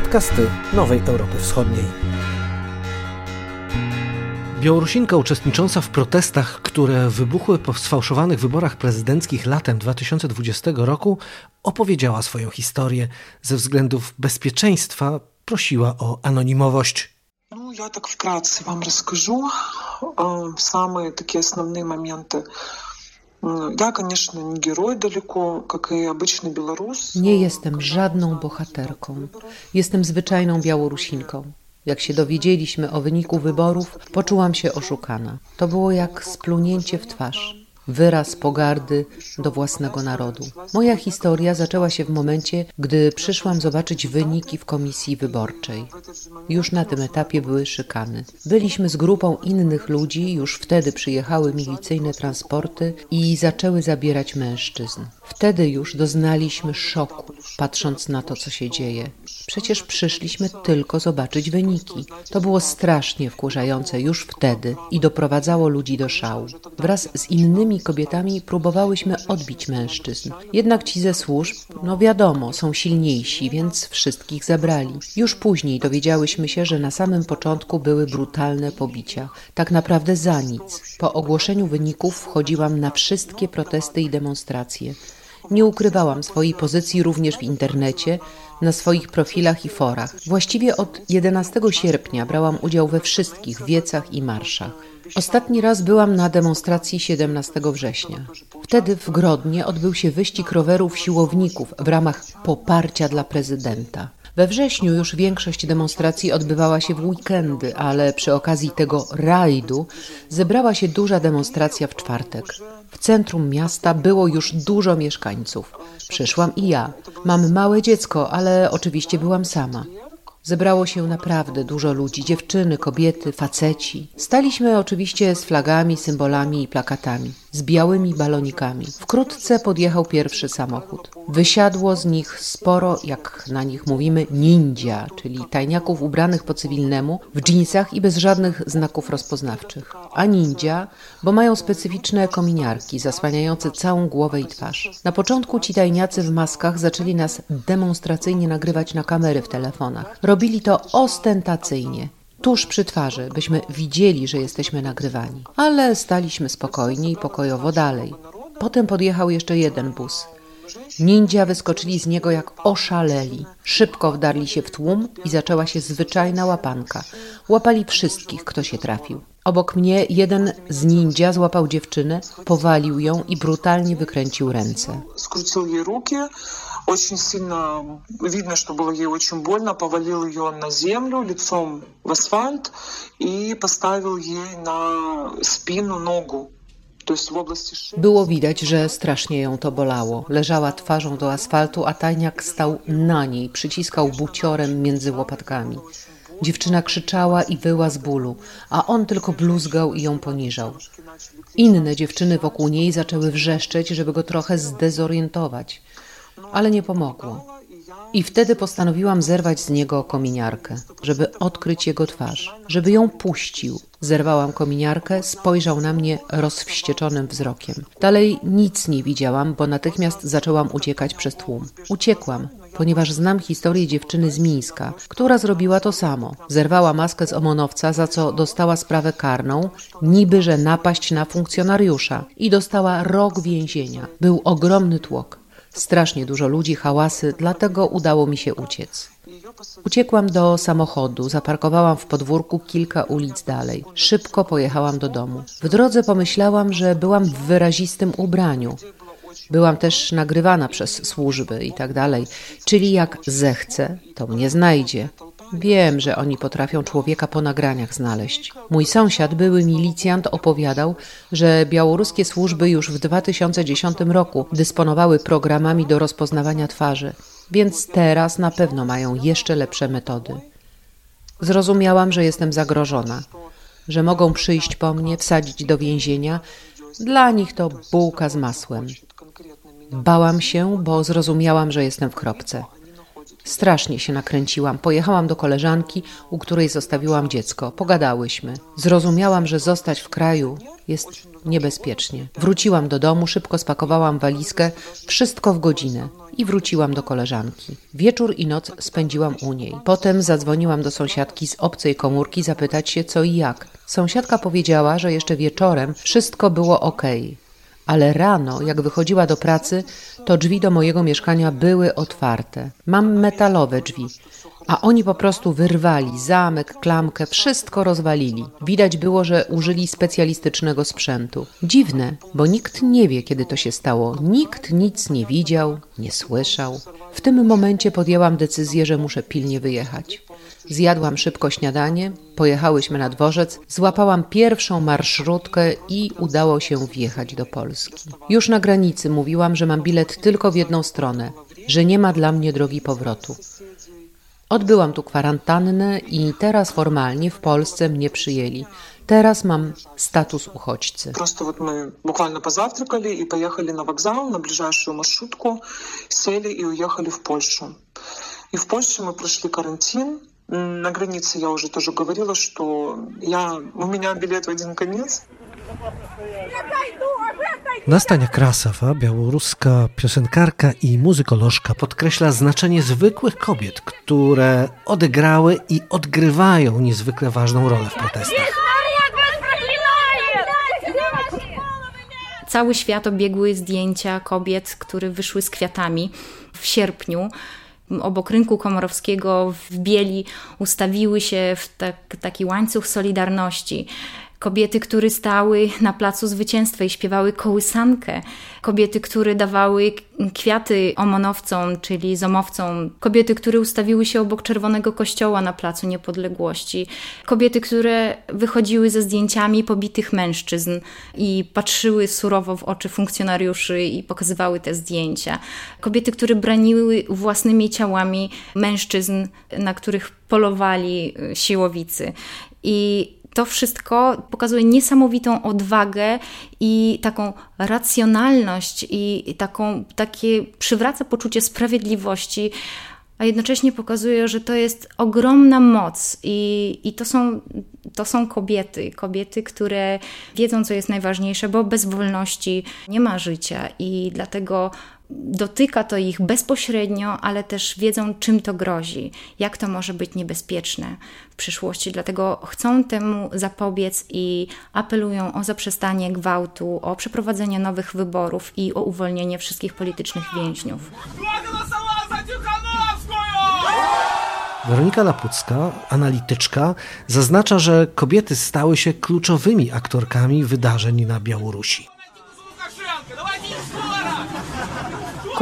podcasty Nowej Europy Wschodniej. Białorusinka uczestnicząca w protestach, które wybuchły po sfałszowanych wyborach prezydenckich latem 2020 roku, opowiedziała swoją historię. Ze względów bezpieczeństwa prosiła o anonimowość. Ну, я так вкратце вам расскажу э, самые такие основные моменты. Ja, конечно, nie герой далеко, как и обычный белорус. Nie jestem żadną bohaterką. Jestem zwyczajną Białorusinką. Jak się dowiedzieliśmy o wyniku wyborów, poczułam się oszukana. To było jak splunięcie w twarz wyraz pogardy do własnego narodu. Moja historia zaczęła się w momencie, gdy przyszłam zobaczyć wyniki w komisji wyborczej. Już na tym etapie były szykany. Byliśmy z grupą innych ludzi, już wtedy przyjechały milicyjne transporty i zaczęły zabierać mężczyzn. Wtedy już doznaliśmy szoku, patrząc na to, co się dzieje. Przecież przyszliśmy tylko zobaczyć wyniki. To było strasznie wkurzające już wtedy i doprowadzało ludzi do szału. Wraz z innymi kobietami próbowałyśmy odbić mężczyzn. Jednak ci ze służb, no wiadomo, są silniejsi, więc wszystkich zabrali. Już później dowiedziałyśmy się, że na samym początku były brutalne pobicia. Tak naprawdę za nic. Po ogłoszeniu wyników wchodziłam na wszystkie protesty i demonstracje. Nie ukrywałam swojej pozycji również w internecie, na swoich profilach i forach. Właściwie od 11 sierpnia brałam udział we wszystkich wiecach i marszach. Ostatni raz byłam na demonstracji 17 września. Wtedy w Grodnie odbył się wyścig rowerów siłowników w ramach poparcia dla prezydenta. We wrześniu już większość demonstracji odbywała się w weekendy, ale przy okazji tego rajdu zebrała się duża demonstracja w czwartek. W centrum miasta było już dużo mieszkańców. Przyszłam i ja. Mam małe dziecko, ale oczywiście byłam sama. Zebrało się naprawdę dużo ludzi, dziewczyny, kobiety, faceci. Staliśmy oczywiście z flagami, symbolami i plakatami, z białymi balonikami. Wkrótce podjechał pierwszy samochód. Wysiadło z nich sporo, jak na nich mówimy, ninja, czyli tajniaków ubranych po cywilnemu, w dżinsach i bez żadnych znaków rozpoznawczych. A ninja, bo mają specyficzne kominiarki zasłaniające całą głowę i twarz. Na początku ci tajniacy w maskach zaczęli nas demonstracyjnie nagrywać na kamery w telefonach. Robili to ostentacyjnie, tuż przy twarzy, byśmy widzieli, że jesteśmy nagrywani. Ale staliśmy spokojnie i pokojowo dalej. Potem podjechał jeszcze jeden bus. Ninja wyskoczyli z niego jak oszaleli. Szybko wdarli się w tłum i zaczęła się zwyczajna łapanka. Łapali wszystkich, kto się trafił. Obok mnie jeden z ninja złapał dziewczynę, powalił ją i brutalnie wykręcił ręce. Skrócił jej очень сильно видно, что было ей очень больно, повалил ее на землю лицом в асфальт и поставил ей на спину ногу. Było widać, że strasznie ją to bolało. Leżała twarzą do asfaltu, a tajniak stał na niej, przyciskał buciorem między łopatkami. Dziewczyna krzyczała i wyła z bólu, a on tylko bluzgał i ją poniżał. Inne dziewczyny wokół niej zaczęły wrzeszczeć, żeby go trochę zdezorientować, ale nie pomogło. I wtedy postanowiłam zerwać z niego kominiarkę, żeby odkryć jego twarz, żeby ją puścił. Zerwałam kominiarkę, spojrzał na mnie rozwścieczonym wzrokiem. Dalej nic nie widziałam, bo natychmiast zaczęłam uciekać przez tłum. Uciekłam, ponieważ znam historię dziewczyny z Mińska, która zrobiła to samo. Zerwała maskę z omonowca, za co dostała sprawę karną, niby że napaść na funkcjonariusza i dostała rok więzienia. Był ogromny tłok. Strasznie dużo ludzi, hałasy, dlatego udało mi się uciec. Uciekłam do samochodu, zaparkowałam w podwórku kilka ulic dalej. Szybko pojechałam do domu. W drodze pomyślałam, że byłam w wyrazistym ubraniu. Byłam też nagrywana przez służby i tak dalej. Czyli jak zechce, to mnie znajdzie. Wiem, że oni potrafią człowieka po nagraniach znaleźć. Mój sąsiad, były milicjant, opowiadał, że białoruskie służby już w 2010 roku dysponowały programami do rozpoznawania twarzy, więc teraz na pewno mają jeszcze lepsze metody. Zrozumiałam, że jestem zagrożona, że mogą przyjść po mnie, wsadzić do więzienia. Dla nich to bułka z masłem. Bałam się, bo zrozumiałam, że jestem w kropce. Strasznie się nakręciłam. Pojechałam do koleżanki, u której zostawiłam dziecko. Pogadałyśmy. Zrozumiałam, że zostać w kraju jest niebezpiecznie. Wróciłam do domu, szybko spakowałam walizkę, wszystko w godzinę i wróciłam do koleżanki. Wieczór i noc spędziłam u niej. Potem zadzwoniłam do sąsiadki z obcej komórki zapytać się co i jak. Sąsiadka powiedziała, że jeszcze wieczorem wszystko było ok, ale rano, jak wychodziła do pracy, to drzwi do mojego mieszkania były otwarte. Mam metalowe drzwi, a oni po prostu wyrwali zamek, klamkę, wszystko rozwalili. Widać było, że użyli specjalistycznego sprzętu. Dziwne, bo nikt nie wie, kiedy to się stało. Nikt nic nie widział, nie słyszał. W tym momencie podjęłam decyzję, że muszę pilnie wyjechać. Zjadłam szybko śniadanie, pojechałyśmy na dworzec, złapałam pierwszą marszrutkę i udało się wjechać do Polski. Już na granicy mówiłam, że mam bilet tylko w jedną stronę, że nie ma dla mnie drogi powrotu. Odbyłam tu kwarantannę i teraz formalnie w Polsce mnie przyjęli. Teraz mam status uchodźcy. Просто вот мы буквально позавтракали и поехали на вокзал, на ближайшую маршрутку, сели и уехали в Польшу. И в Польше мы прошли карантин. На границе я уже тоже говорила, что я, у меня билет в один конец. Nastania Krasawa, białoruska piosenkarka i muzykolożka, podkreśla znaczenie zwykłych kobiet, które odegrały i odgrywają niezwykle ważną rolę w protestach. Cały świat obiegły zdjęcia kobiet, które wyszły z kwiatami w sierpniu obok rynku komorowskiego w bieli ustawiły się w tak, taki łańcuch solidarności kobiety, które stały na placu zwycięstwa i śpiewały kołysankę, kobiety, które dawały kwiaty omonowcom, czyli zomowcom, kobiety, które ustawiły się obok czerwonego kościoła na placu niepodległości, kobiety, które wychodziły ze zdjęciami pobitych mężczyzn i patrzyły surowo w oczy funkcjonariuszy i pokazywały te zdjęcia, kobiety, które braniły własnymi ciałami mężczyzn, na których polowali siłowicy. I to wszystko pokazuje niesamowitą odwagę i taką racjonalność i taką, takie przywraca poczucie sprawiedliwości, a jednocześnie pokazuje, że to jest ogromna moc i, i to, są, to są kobiety, kobiety, które wiedzą, co jest najważniejsze, bo bez wolności nie ma życia i dlatego dotyka to ich bezpośrednio, ale też wiedzą, czym to grozi, jak to może być niebezpieczne w przyszłości. Dlatego chcą temu zapobiec i apelują o zaprzestanie gwałtu, o przeprowadzenie nowych wyborów i o uwolnienie wszystkich politycznych więźniów. Weronika Lapucka, analityczka, zaznacza, że kobiety stały się kluczowymi aktorkami wydarzeń na Białorusi.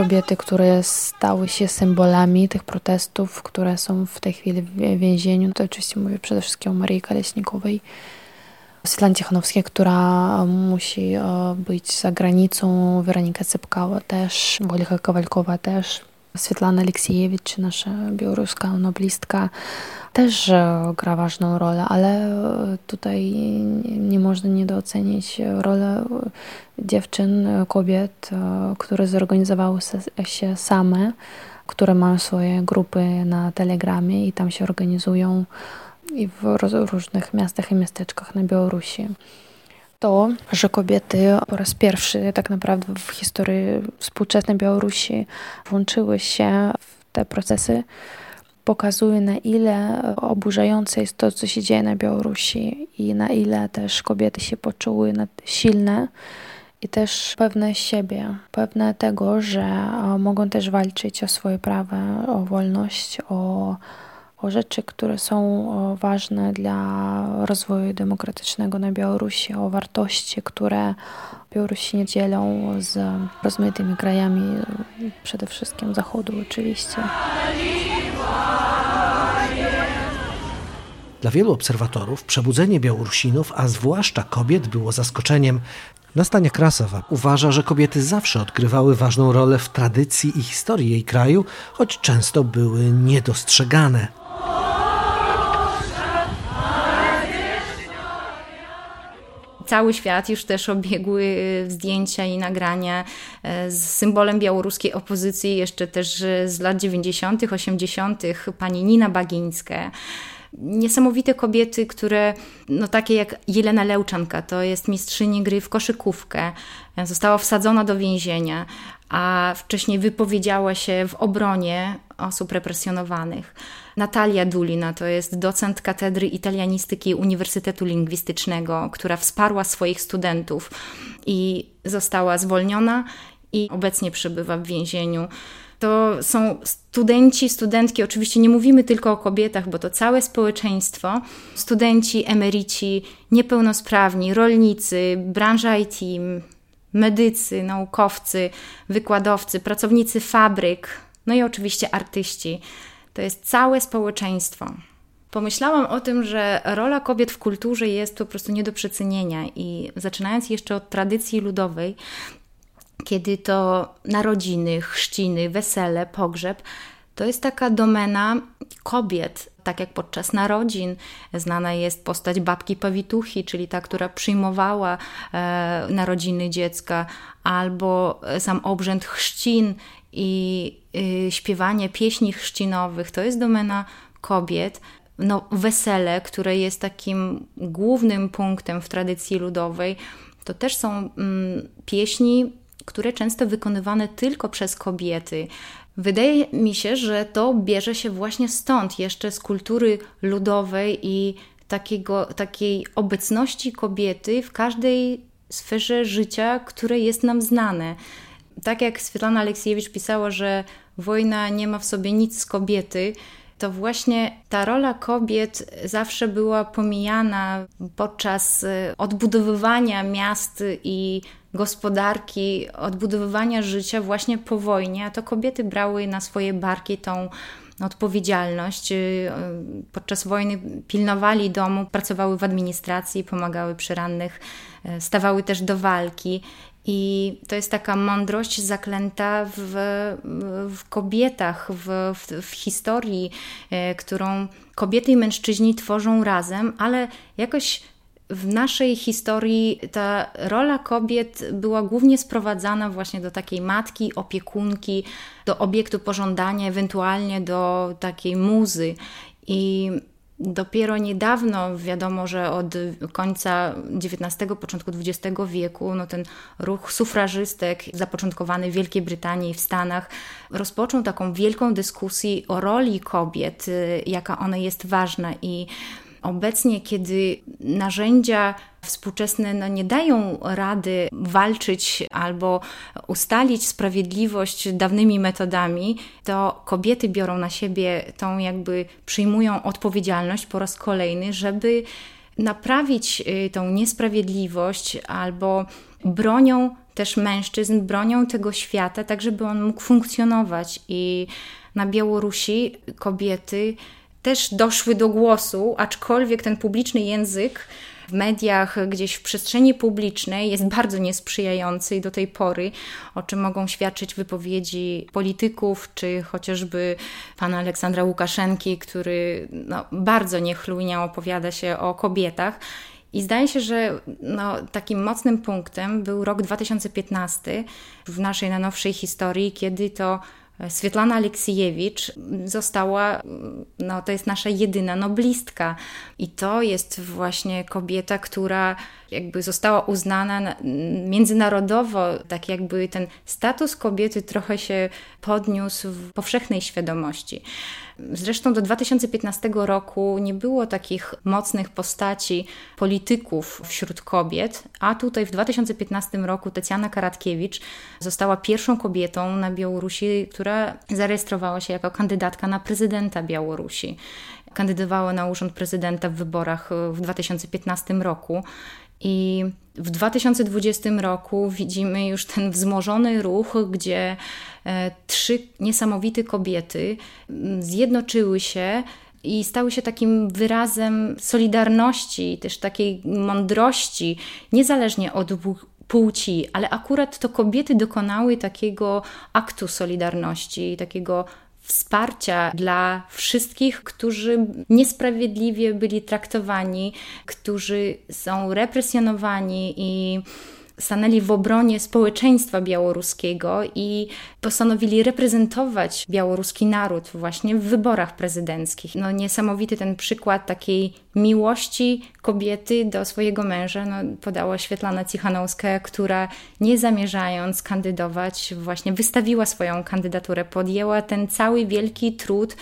kobiety, które stały się symbolami tych protestów, które są w tej chwili w więzieniu. To oczywiście mówię przede wszystkim o Marii Kaleśnikowej, Svetlanie Cichanowskiej, która musi e, być za granicą, Weronika Cepkała też, Wolcha Kowalkowa też, Svetlana Aleksiejewicz, nasza białoruska noblistka, też gra ważną rolę, ale tutaj nie można niedocenić roli dziewczyn, kobiet, które zorganizowały się same, które mają swoje grupy na Telegramie i tam się organizują i w różnych miastach i miasteczkach na Białorusi. To, że kobiety po raz pierwszy tak naprawdę w historii współczesnej Białorusi włączyły się w te procesy, pokazuje na ile oburzające jest to, co się dzieje na Białorusi i na ile też kobiety się poczuły silne i też pewne siebie, pewne tego, że mogą też walczyć o swoje prawa, o wolność, o, o rzeczy, które są ważne dla rozwoju demokratycznego na Białorusi, o wartości, które Białorusini dzielą z rozmaitymi krajami, przede wszystkim Zachodu oczywiście. Dla wielu obserwatorów przebudzenie Białorusinów, a zwłaszcza kobiet, było zaskoczeniem. Nastania Krasowa uważa, że kobiety zawsze odgrywały ważną rolę w tradycji i historii jej kraju, choć często były niedostrzegane. Cały świat już też obiegły e, zdjęcia i nagrania e, z symbolem białoruskiej opozycji, jeszcze też z lat 90., 80., pani Nina Bagińska niesamowite kobiety, które, no takie jak Jelena Leuczanka, to jest mistrzyni gry w koszykówkę, została wsadzona do więzienia, a wcześniej wypowiedziała się w obronie osób represjonowanych. Natalia Dulina to jest docent katedry italianistyki Uniwersytetu Lingwistycznego, która wsparła swoich studentów i została zwolniona i obecnie przebywa w więzieniu. To są studenci, studentki, oczywiście nie mówimy tylko o kobietach, bo to całe społeczeństwo, studenci, emeryci, niepełnosprawni, rolnicy, branża IT, medycy, naukowcy, wykładowcy, pracownicy fabryk, no i oczywiście artyści. To jest całe społeczeństwo. Pomyślałam o tym, że rola kobiet w kulturze jest po prostu nie do przecenienia i zaczynając jeszcze od tradycji ludowej, kiedy to narodziny, chrzciny, wesele, pogrzeb, to jest taka domena kobiet, tak jak podczas narodzin znana jest postać babki Pawituchy, czyli ta, która przyjmowała e, narodziny dziecka, albo sam obrzęd chrzcin i y, śpiewanie pieśni chrzcinowych, to jest domena kobiet. No, wesele, które jest takim głównym punktem w tradycji ludowej, to też są mm, pieśni, które często wykonywane tylko przez kobiety. Wydaje mi się, że to bierze się właśnie stąd, jeszcze z kultury ludowej i takiego, takiej obecności kobiety w każdej sferze życia, które jest nam znane. Tak jak Svetlana Aleksiejewicz pisała, że wojna nie ma w sobie nic z kobiety, to właśnie ta rola kobiet zawsze była pomijana podczas y, odbudowywania miast i gospodarki, odbudowywania życia właśnie po wojnie, a to kobiety brały na swoje barki tą odpowiedzialność. Y, podczas wojny pilnowali domu, pracowały w administracji, pomagały przy rannych, y, stawały też do walki. I to jest taka mądrość zaklęta w, w kobietach, w, w, w historii, y, którą kobiety i mężczyźni tworzą razem, ale jakoś w naszej historii ta rola kobiet była głównie sprowadzana właśnie do takiej matki, opiekunki, do obiektu pożądania, ewentualnie do takiej muzy. I Dopiero niedawno wiadomo, że od końca XIX, początku XX wieku no ten ruch sufrażystek zapoczątkowany w Wielkiej Brytanii i w Stanach rozpoczął taką wielką dyskusję o roli kobiet, y, jaka ona jest ważna. I Obecnie, kiedy narzędzia współczesne no, nie dają rady walczyć albo ustalić sprawiedliwość dawnymi metodami, to kobiety biorą na siebie tą, jakby przyjmują odpowiedzialność po raz kolejny, żeby naprawić y, tą niesprawiedliwość albo bronią też mężczyzn, bronią tego świata, tak żeby on mógł funkcjonować. I na Białorusi kobiety też doszły do głosu, aczkolwiek ten publiczny język w mediach, gdzieś w przestrzeni publicznej jest bardzo niesprzyjający do tej pory, o czym mogą świadczyć wypowiedzi polityków, czy chociażby pana Aleksandra Łukaszenki, który no, bardzo niechlujnie opowiada się o kobietach. I zdaje się, że no, takim mocnym punktem był rok 2015 w naszej najnowszej historii, kiedy to Swietlana Aleksiejewicz została, no to jest nasza jedyna noblistka i to jest właśnie kobieta, która jakby została uznana międzynarodowo, tak jakby ten status kobiety trochę się podniósł w powszechnej świadomości. Zresztą do 2015 roku nie było takich mocnych postaci polityków wśród kobiet, a tutaj w 2015 roku Tecjana Karatkiewicz została pierwszą kobietą na Białorusi, która zarejestrowała się jako kandydatka na prezydenta Białorusi. Kandydowała na urząd prezydenta w wyborach w 2015 roku. I w 2020 roku widzimy już ten wzmożony ruch, gdzie e, trzy niesamowite kobiety mm, zjednoczyły się i stały się takim wyrazem solidarności, też takiej mądrości, niezależnie od płci, ale akurat to kobiety dokonały takiego aktu solidarności, takiego wsparcia dla wszystkich, którzy niesprawiedliwie byli traktowani, którzy są represjonowani i stanęli w obronie społeczeństwa białoruskiego i postanowili reprezentować białoruski naród właśnie w wyborach prezydenckich. No niesamowity ten przykład takiej miłości kobiety do swojego męża no, podała Świetlana Cichanowska, która nie zamierzając kandydować, właśnie wystawiła swoją kandydaturę, podjęła ten cały wielki trud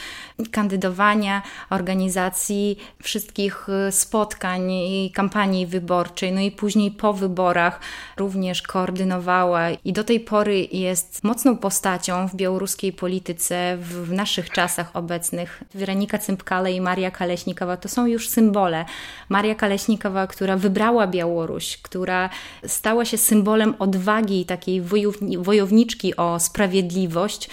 kandydowania, organizacji wszystkich spotkań i kampanii wyborczej, no i później po wyborach również koordynowała i do tej pory jest mocną postacią w białoruskiej polityce w, naszych czasach obecnych. Weronika Cympkale i Maria Kaleśnikowa to są już symbole. Maria Kaleśnikowa, która wybrała Białoruś, która stała się symbolem odwagi takiej wojowniczki o sprawiedliwość,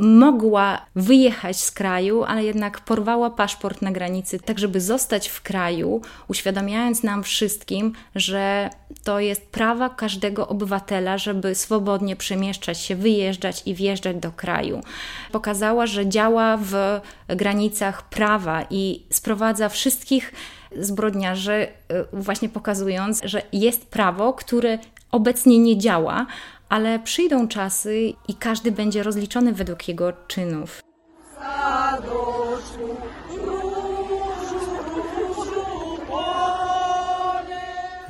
mogła wyjechać z kraju, ale jednak porwała paszport na granicy, tak żeby zostać w kraju, uświadamiając nam wszystkim, że to jest prawa każdego obywatela, żeby swobodnie przemieszczać się, wyjeżdżać i wjeżdżać do kraju. Pokazała, że działa w granicach prawa i sprowadza wszystkich zbrodniarzy, właśnie pokazując, że jest prawo, które obecnie nie działa, ale przyjdą czasy i każdy będzie rozliczony według jego czynów.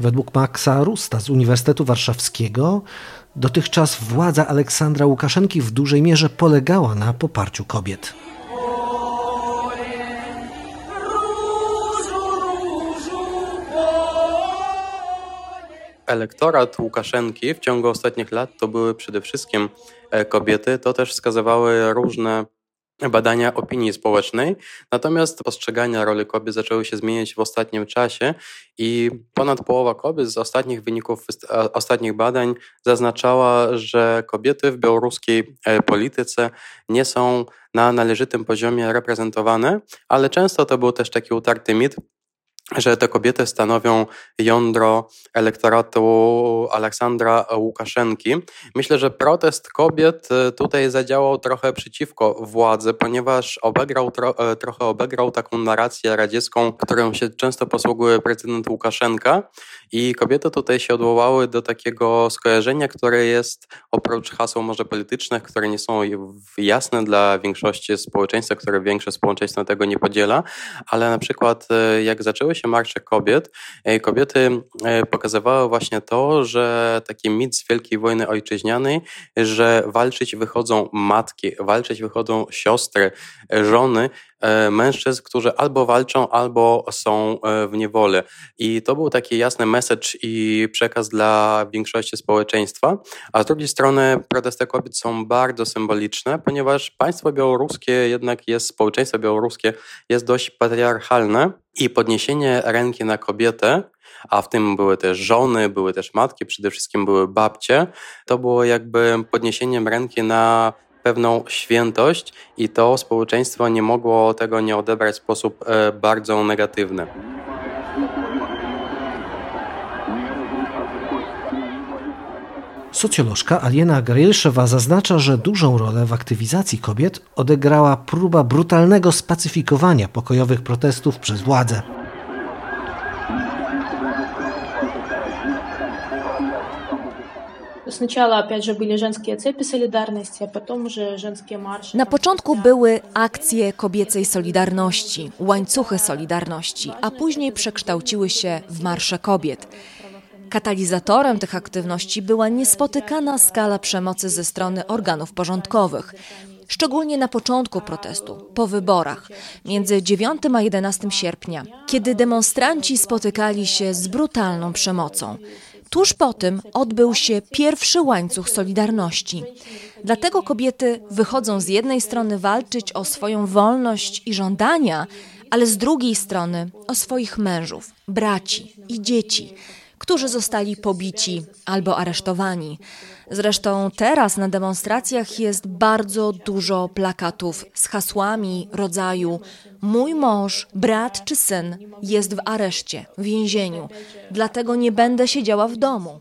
Według Maxa Rusta z Uniwersytetu Warszawskiego dotychczas władza Aleksandra Łukaszenki w dużej mierze polegała na poparciu kobiet. Elektorat Łukaszenki w ciągu ostatnich lat to były przede wszystkim e, kobiety. To też wskazywały różne badania opinii społecznej, natomiast postrzegania roli kobiet zaczęły się zmieniać w ostatnim czasie i ponad połowa kobiet z ostatnich wyników ostatnich badań zaznaczała, że kobiety w białoruskiej e, polityce nie są na należytym poziomie reprezentowane, ale często to był też taki utarty mit, że te kobiety stanowią jądro elektoratu Aleksandra Łukaszenki. Myślę, że protest kobiet e, tutaj zadziałał trochę przeciwko władzy, ponieważ obegrał, tro, e, trochę obegrał taką narrację radziecką, którą się często posługuje prezydent Łukaszenka i kobiety tutaj się odwołały do takiego skojarzenia, które jest oprócz haseł może politycznych, które nie są jasne dla większości społeczeństwa, które większość społeczeństwa tego nie podziela, ale na przykład e, jak zaczęły się marsze kobiet, e, kobiety e, pokazywały właśnie to, że taki mit z Wielkiej Wojny Ojczyźnianej, że walczyć wychodzą matki, walczyć wychodzą siostry, żony, mężczyzn, którzy albo walczą, albo są e, w niewolę. I to był taki jasny message i przekaz dla większości społeczeństwa. A z drugiej strony protesty kobiet są bardzo symboliczne, ponieważ państwo białoruskie jednak jest, społeczeństwo białoruskie jest dość patriarchalne i podniesienie ręki na kobietę a w tym były też żony, były też matki, przede wszystkim były babcie. To było jakby podniesieniem ręki na pewną świętość i to społeczeństwo nie mogło tego nie odebrać w sposób e, bardzo negatywny. Socjolożka Aliena Garilszewa zaznacza, że dużą rolę w aktywizacji kobiet odegrała próba brutalnego spacyfikowania pokojowych protestów przez władze. Na początku były akcje kobiecej solidarności, łańcuchy solidarności, a później przekształciły się w marsze kobiet. Katalizatorem tych aktywności była niespotykana skala przemocy ze strony organów porządkowych. Szczególnie na początku protestu, po wyborach, między 9 a 11 sierpnia, kiedy demonstranci spotykali się z brutalną przemocą. Tuż po tym odbył się pierwszy łańcuch Solidarności. Dlatego kobiety wychodzą z jednej strony walczyć o swoją wolność i żądania, ale z drugiej strony o swoich mężów, braci i dzieci, którzy zostali pobici albo aresztowani. Zresztą teraz na demonstracjach jest bardzo dużo plakatów z hasłami rodzaju Mój mąż, brat czy syn jest w areszcie, w więzieniu, dlatego nie będę siedziała w domu.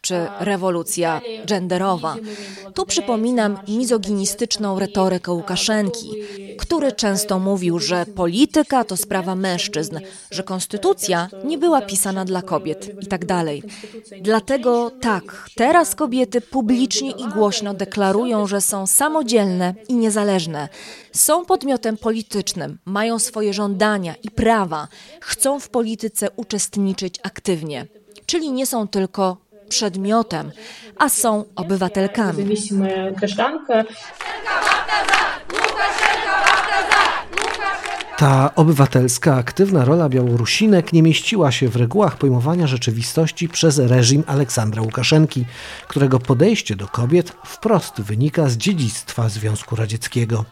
czy rewolucja genderowa. Tu przypominam mizoginistyczną retorykę Łukaszenki, który często mówił, że polityka to sprawa mężczyzn, że konstytucja nie była pisana dla kobiet i tak. Dlatego tak, teraz kobiety publicznie i głośno deklarują, że są samodzielne i niezależne. Są podmiotem politycznym, mają swoje żądania i prawa, chcą w polityce uczestniczyć aktywnie. Czyli nie są tylko przedmiotem, a są obywatelkami. Ta obywatelska, aktywna rola Białorusinek nie mieściła się w regułach pojmowania rzeczywistości przez reżim Aleksandra Łukaszenki, którego podejście do kobiet wprost wynika z dziedzictwa Związku Radzieckiego.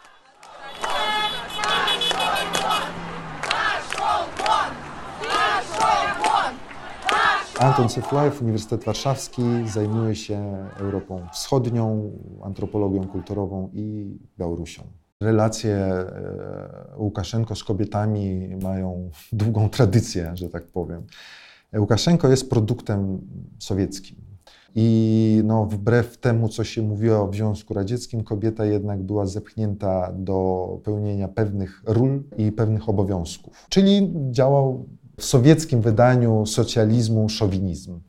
Anton Ceflajew, Uniwersytet Warszawski, zajmuje się Europą Wschodnią, antropologią kulturową i Białorusią. Relacje e, Łukaszenko z kobietami mają długą tradycję, że tak powiem. Łukaszenko jest produktem sowieckim. I no, wbrew temu, co się mówiło w Związku Radzieckim, kobieta jednak była zepchnięta do pełnienia pewnych ról i pewnych obowiązków. Czyli działał w sowieckim wydaniu socjalizmu szowinizm.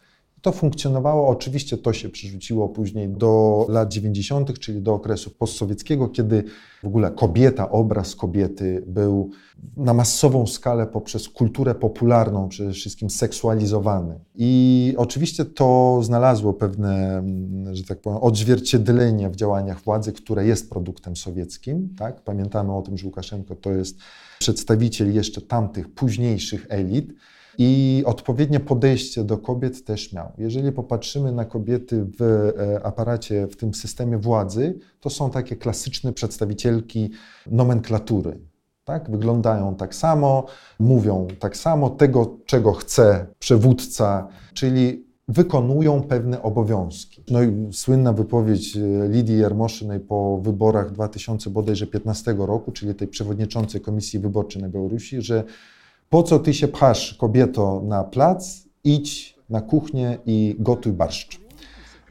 To funkcjonowało, oczywiście to się przerzuciło później do lat 90., czyli do okresu postsowieckiego, kiedy w ogóle kobieta, obraz kobiety był na masową skalę poprzez kulturę popularną przede wszystkim seksualizowany. I oczywiście to znalazło pewne, że tak powiem, odzwierciedlenie w działaniach władzy, które jest produktem sowieckim. Tak? Pamiętamy o tym, że Łukaszenko to jest przedstawiciel jeszcze tamtych późniejszych elit i odpowiednie podejście do kobiet też miał. Jeżeli popatrzymy na kobiety w e, aparacie, w tym systemie władzy, to są takie klasyczne przedstawicielki nomenklatury. Tak? Wyglądają tak samo, mówią tak samo, tego, czego chce przywódca, czyli wykonują pewne obowiązki. No i słynna wypowiedź e, Lidii Jarmoszynej po wyborach 2015 roku, czyli tej przewodniczącej Komisji Wyborczej na Białorusi, że po co ty się pchasz, kobieto, na plac, idź na kuchnię i gotuj barszcz.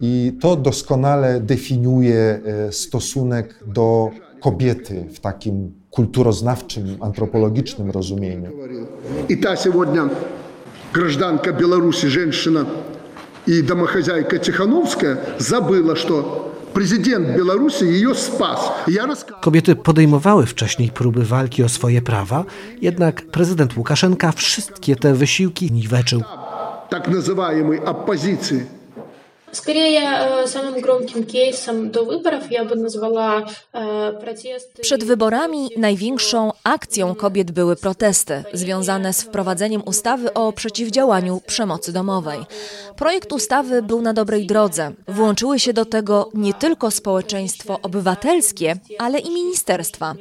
I to doskonale definiuje e, stosunek do kobiety w takim kulturoznawczym, antropologicznym rozumieniu. I ta сегодня гражданка Беларуси, женщина и домохозяйка Тихановская забыла, что Prezydent Białorusi jej spas. Kobiety podejmowały wcześniej próby walki o swoje prawa, jednak prezydent Łukaszenka wszystkie te wysiłki niweczył. Tak nazywajemy opozycji Скорее, самым громким кейсом до выборов я бы назвала протесty. Przed wyborami największą akcją kobiet były protesty związane z wprowadzeniem ustawy o przeciwdziałaniu przemocy domowej. Projekt ustawy był na dobrej drodze. Włączyły się do tego nie tylko społeczeństwo obywatelskie, ale i ministerstwa.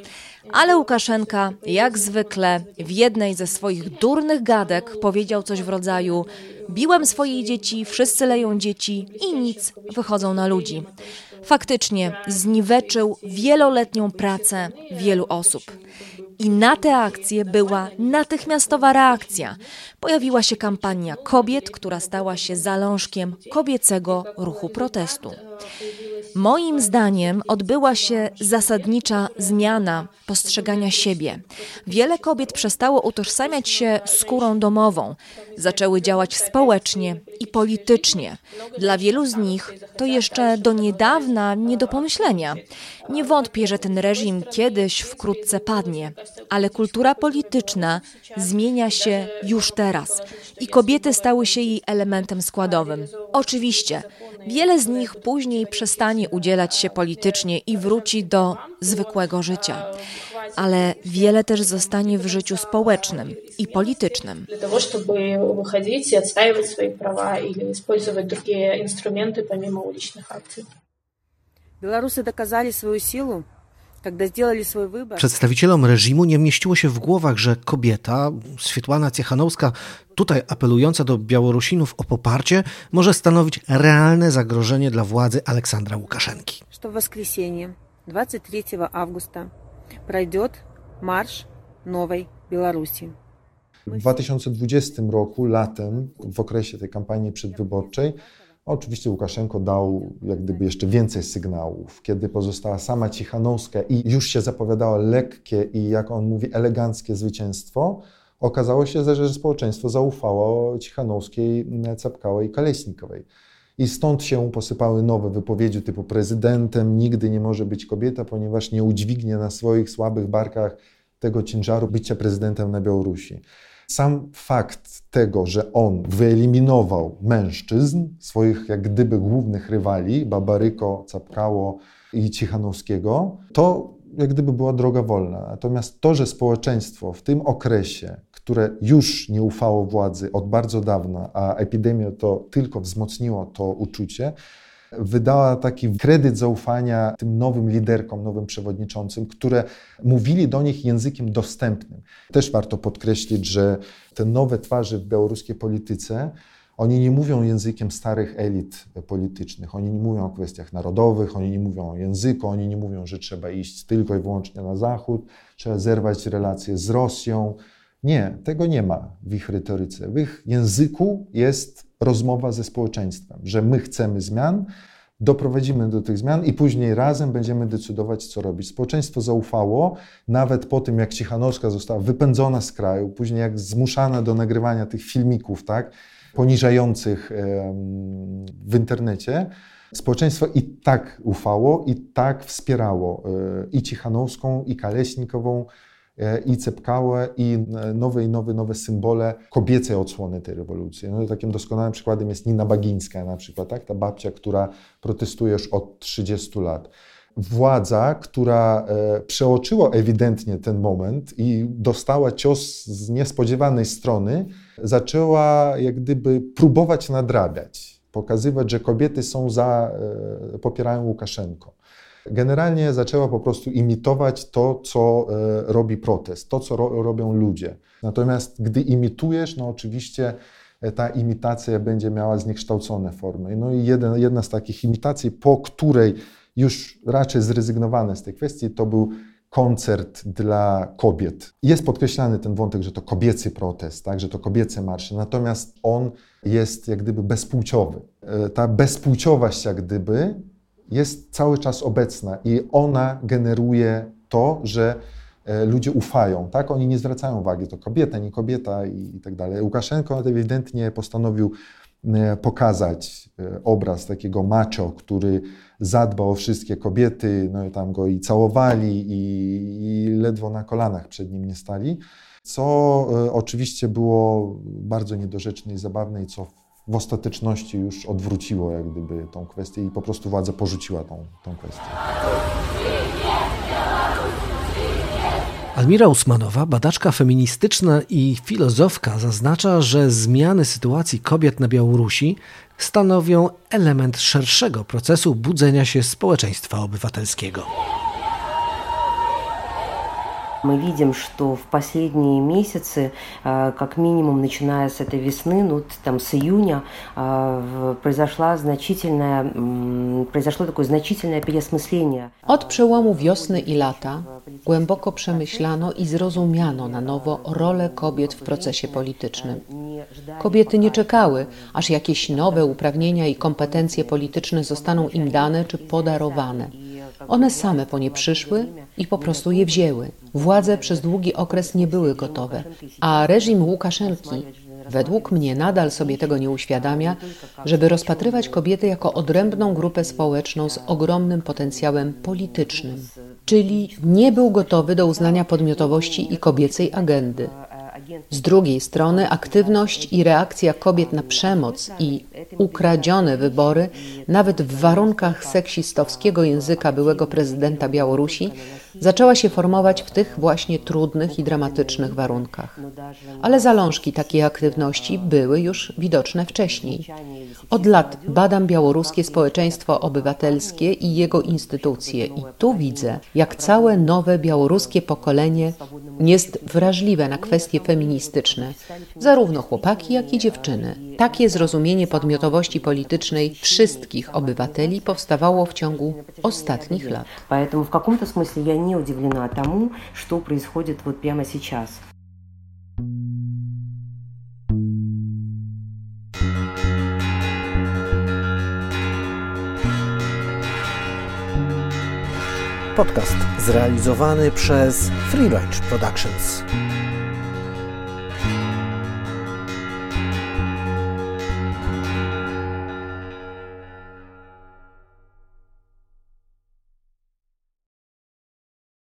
Ale Łukaszenka, jak zwykle, w jednej ze swoich durnych gadek powiedział coś w rodzaju: Biłem swoje dzieci, wszyscy leją dzieci i nic, wychodzą na ludzi. Faktycznie zniweczył wieloletnią pracę wielu osób. I na te akcje była natychmiastowa reakcja. Pojawiła się kampania kobiet, która stała się zalążkiem kobiecego ruchu protestu. Moim zdaniem odbyła się zasadnicza zmiana postrzegania siebie. Wiele kobiet przestało utożsamiać się skórą domową, zaczęły działać społecznie i politycznie. Dla wielu z nich to jeszcze do niedawna nie do pomyślenia. Nie wątpię, że ten reżim kiedyś wkrótce padnie, ale kultura polityczna zmienia się już teraz i kobiety stały się jej elementem składowym. Oczywiście, wiele z nich później przestanie udzielać się politycznie i wróci do zwykłego życia, ale wiele też zostanie w życiu społecznym i politycznym. Wychodzić i swoje prawa i wykorzystywać instrumenty pomimo ulicznych akcji. Przedstawicielom reżimu nie mieściło się w głowach, że kobieta, Swietłana Ciechanowska, tutaj apelująca do Białorusinów o poparcie, może stanowić realne zagrożenie dla władzy Aleksandra Łukaszenki. Że w воскресенье 23 августа пройдет марш Nowej Białorusi. W 2020 roku, latem, w okresie tej kampanii przedwyborczej, Oczywiście Łukaszenko dał jak gdyby jeszcze więcej sygnałów. Kiedy pozostała sama Cichanowska i już się zapowiadało lekkie i, jak on mówi, eleganckie zwycięstwo, okazało się, że społeczeństwo zaufało Cichanowskiej, Cepkałej i Kaleśnikowej. I stąd się posypały nowe wypowiedzi typu prezydentem nigdy nie może być kobieta, ponieważ nie udźwignie na swoich słabych barkach tego ciężaru bycia prezydentem na Białorusi. Sam fakt tego, że on wyeliminował mężczyzn, swoich jak gdyby głównych rywali, Babaryko, Capkało i Cichanowskiego, to jak gdyby była droga wolna. Natomiast to, że społeczeństwo w tym okresie, które już nie ufało władzy od bardzo dawna, a epidemia to tylko wzmocniło to uczucie, wydała taki kredyt zaufania tym nowym liderkom, nowym przewodniczącym, które mówili do nich językiem dostępnym. Też warto podkreślić, że te nowe twarze w białoruskiej polityce oni nie mówią językiem starych elit politycznych, oni nie mówią o kwestiach narodowych, oni nie mówią o języku, oni nie mówią, że trzeba iść tylko i wyłącznie na zachód, trzeba zerwać relacje z Rosją. Nie, tego nie ma w ich retoryce. W ich języku jest rozmowa ze społeczeństwem, że my chcemy zmian, doprowadzimy do tych zmian i później razem będziemy decydować, co robić. Społeczeństwo zaufało, nawet po tym, jak Cichanowska została wypędzona z kraju, później jak zmuszana do nagrywania tych filmików, tak, poniżających w internecie, społeczeństwo i tak ufało, i tak wspierało e, i Cichanowską, i Kaleśnikową, E, i Cepkałę i e, nowe i nowe, nowe symbole kobiecej odsłony tej rewolucji. No, takim doskonałym przykładem jest Nina Bagińska na przykład, tak? ta babcia, która protestuje już od 30 lat. Władza, która e, przeoczyła ewidentnie ten moment i dostała cios z niespodziewanej strony, zaczęła jak gdyby próbować nadrabiać, pokazywać, że kobiety są za, e, popierają Łukaszenko generalnie zaczęła po prostu imitować to, co e, robi protest, to, co ro robią ludzie. Natomiast gdy imitujesz, no oczywiście e, ta imitacja będzie miała zniekształcone formy. No i jeden, jedna z takich imitacji, po której już raczej zrezygnowano z tej kwestii, to był koncert dla kobiet. Jest podkreślany ten wątek, że to kobiecy protest, tak, że to kobiece marsze, natomiast on jest jak gdyby bezpłciowy. E, ta bezpłciowość jak gdyby jest cały czas obecna i ona generuje to, że e, ludzie ufają, tak? Oni nie zwracają uwagi, to kobieta, nie kobieta i, i tak dalej. Łukaszenko ewidentnie postanowił e, pokazać e, obraz takiego macho, który zadba o wszystkie kobiety, no i tam go i całowali i, i ledwo na kolanach przed nim nie stali, co oczywiście było bardzo niedorzeczne i zabawne i co w ostateczności już odwróciło jak gdyby tą kwestię i po prostu władza porzuciła tą, tą kwestię. Almira Usmanowa, badaczka feministyczna i filozofka, zaznacza, że zmiany sytuacji kobiet na Białorusi stanowią element szerszego procesu budzenia się społeczeństwa obywatelskiego Мы видим, что в последние месяцы, как минимум начиная с этой весны, ну там с июня, произошла значительная, произошло такое значительное переосмысление. Od przełomu wiosny i lata głęboko przemyślano i zrozumiano na nowo rolę kobiet w procesie politycznym. Kobiety nie czekały, aż jakieś nowe uprawnienia i kompetencje polityczne zostaną im dane czy podarowane. one same po nie przyszły i po prostu je wzięły. Władze przez długi okres nie były gotowe, a reżim Łukaszenki według mnie nadal sobie tego nie uświadamia, żeby rozpatrywać kobiety jako odrębną grupę społeczną z ogromnym potencjałem politycznym, czyli nie był gotowy do uznania podmiotowości i kobiecej agendy. Z drugiej strony aktywność i reakcja kobiet na przemoc i ukradzione wybory, nawet w warunkach seksistowskiego języka byłego prezydenta Białorusi, zaczęła się formować w tych właśnie trudnych i dramatycznych warunkach. Ale zalążki takiej aktywności były już widoczne wcześniej. Od lat badam białoruskie społeczeństwo obywatelskie i jego instytucje i tu widzę, jak całe nowe białoruskie pokolenie jest wrażliwe na kwestie feministyczne, zarówno chłopaki, jak i dziewczyny. Takie zrozumienie podmiotowości politycznej wszystkich obywateli powstawało w ciągu ostatnich lat. Поэтому в каком-то смысле я Не удивлена тому, что происходит вот прямо сейчас. Podcast zrealizowany przez Free Range Productions.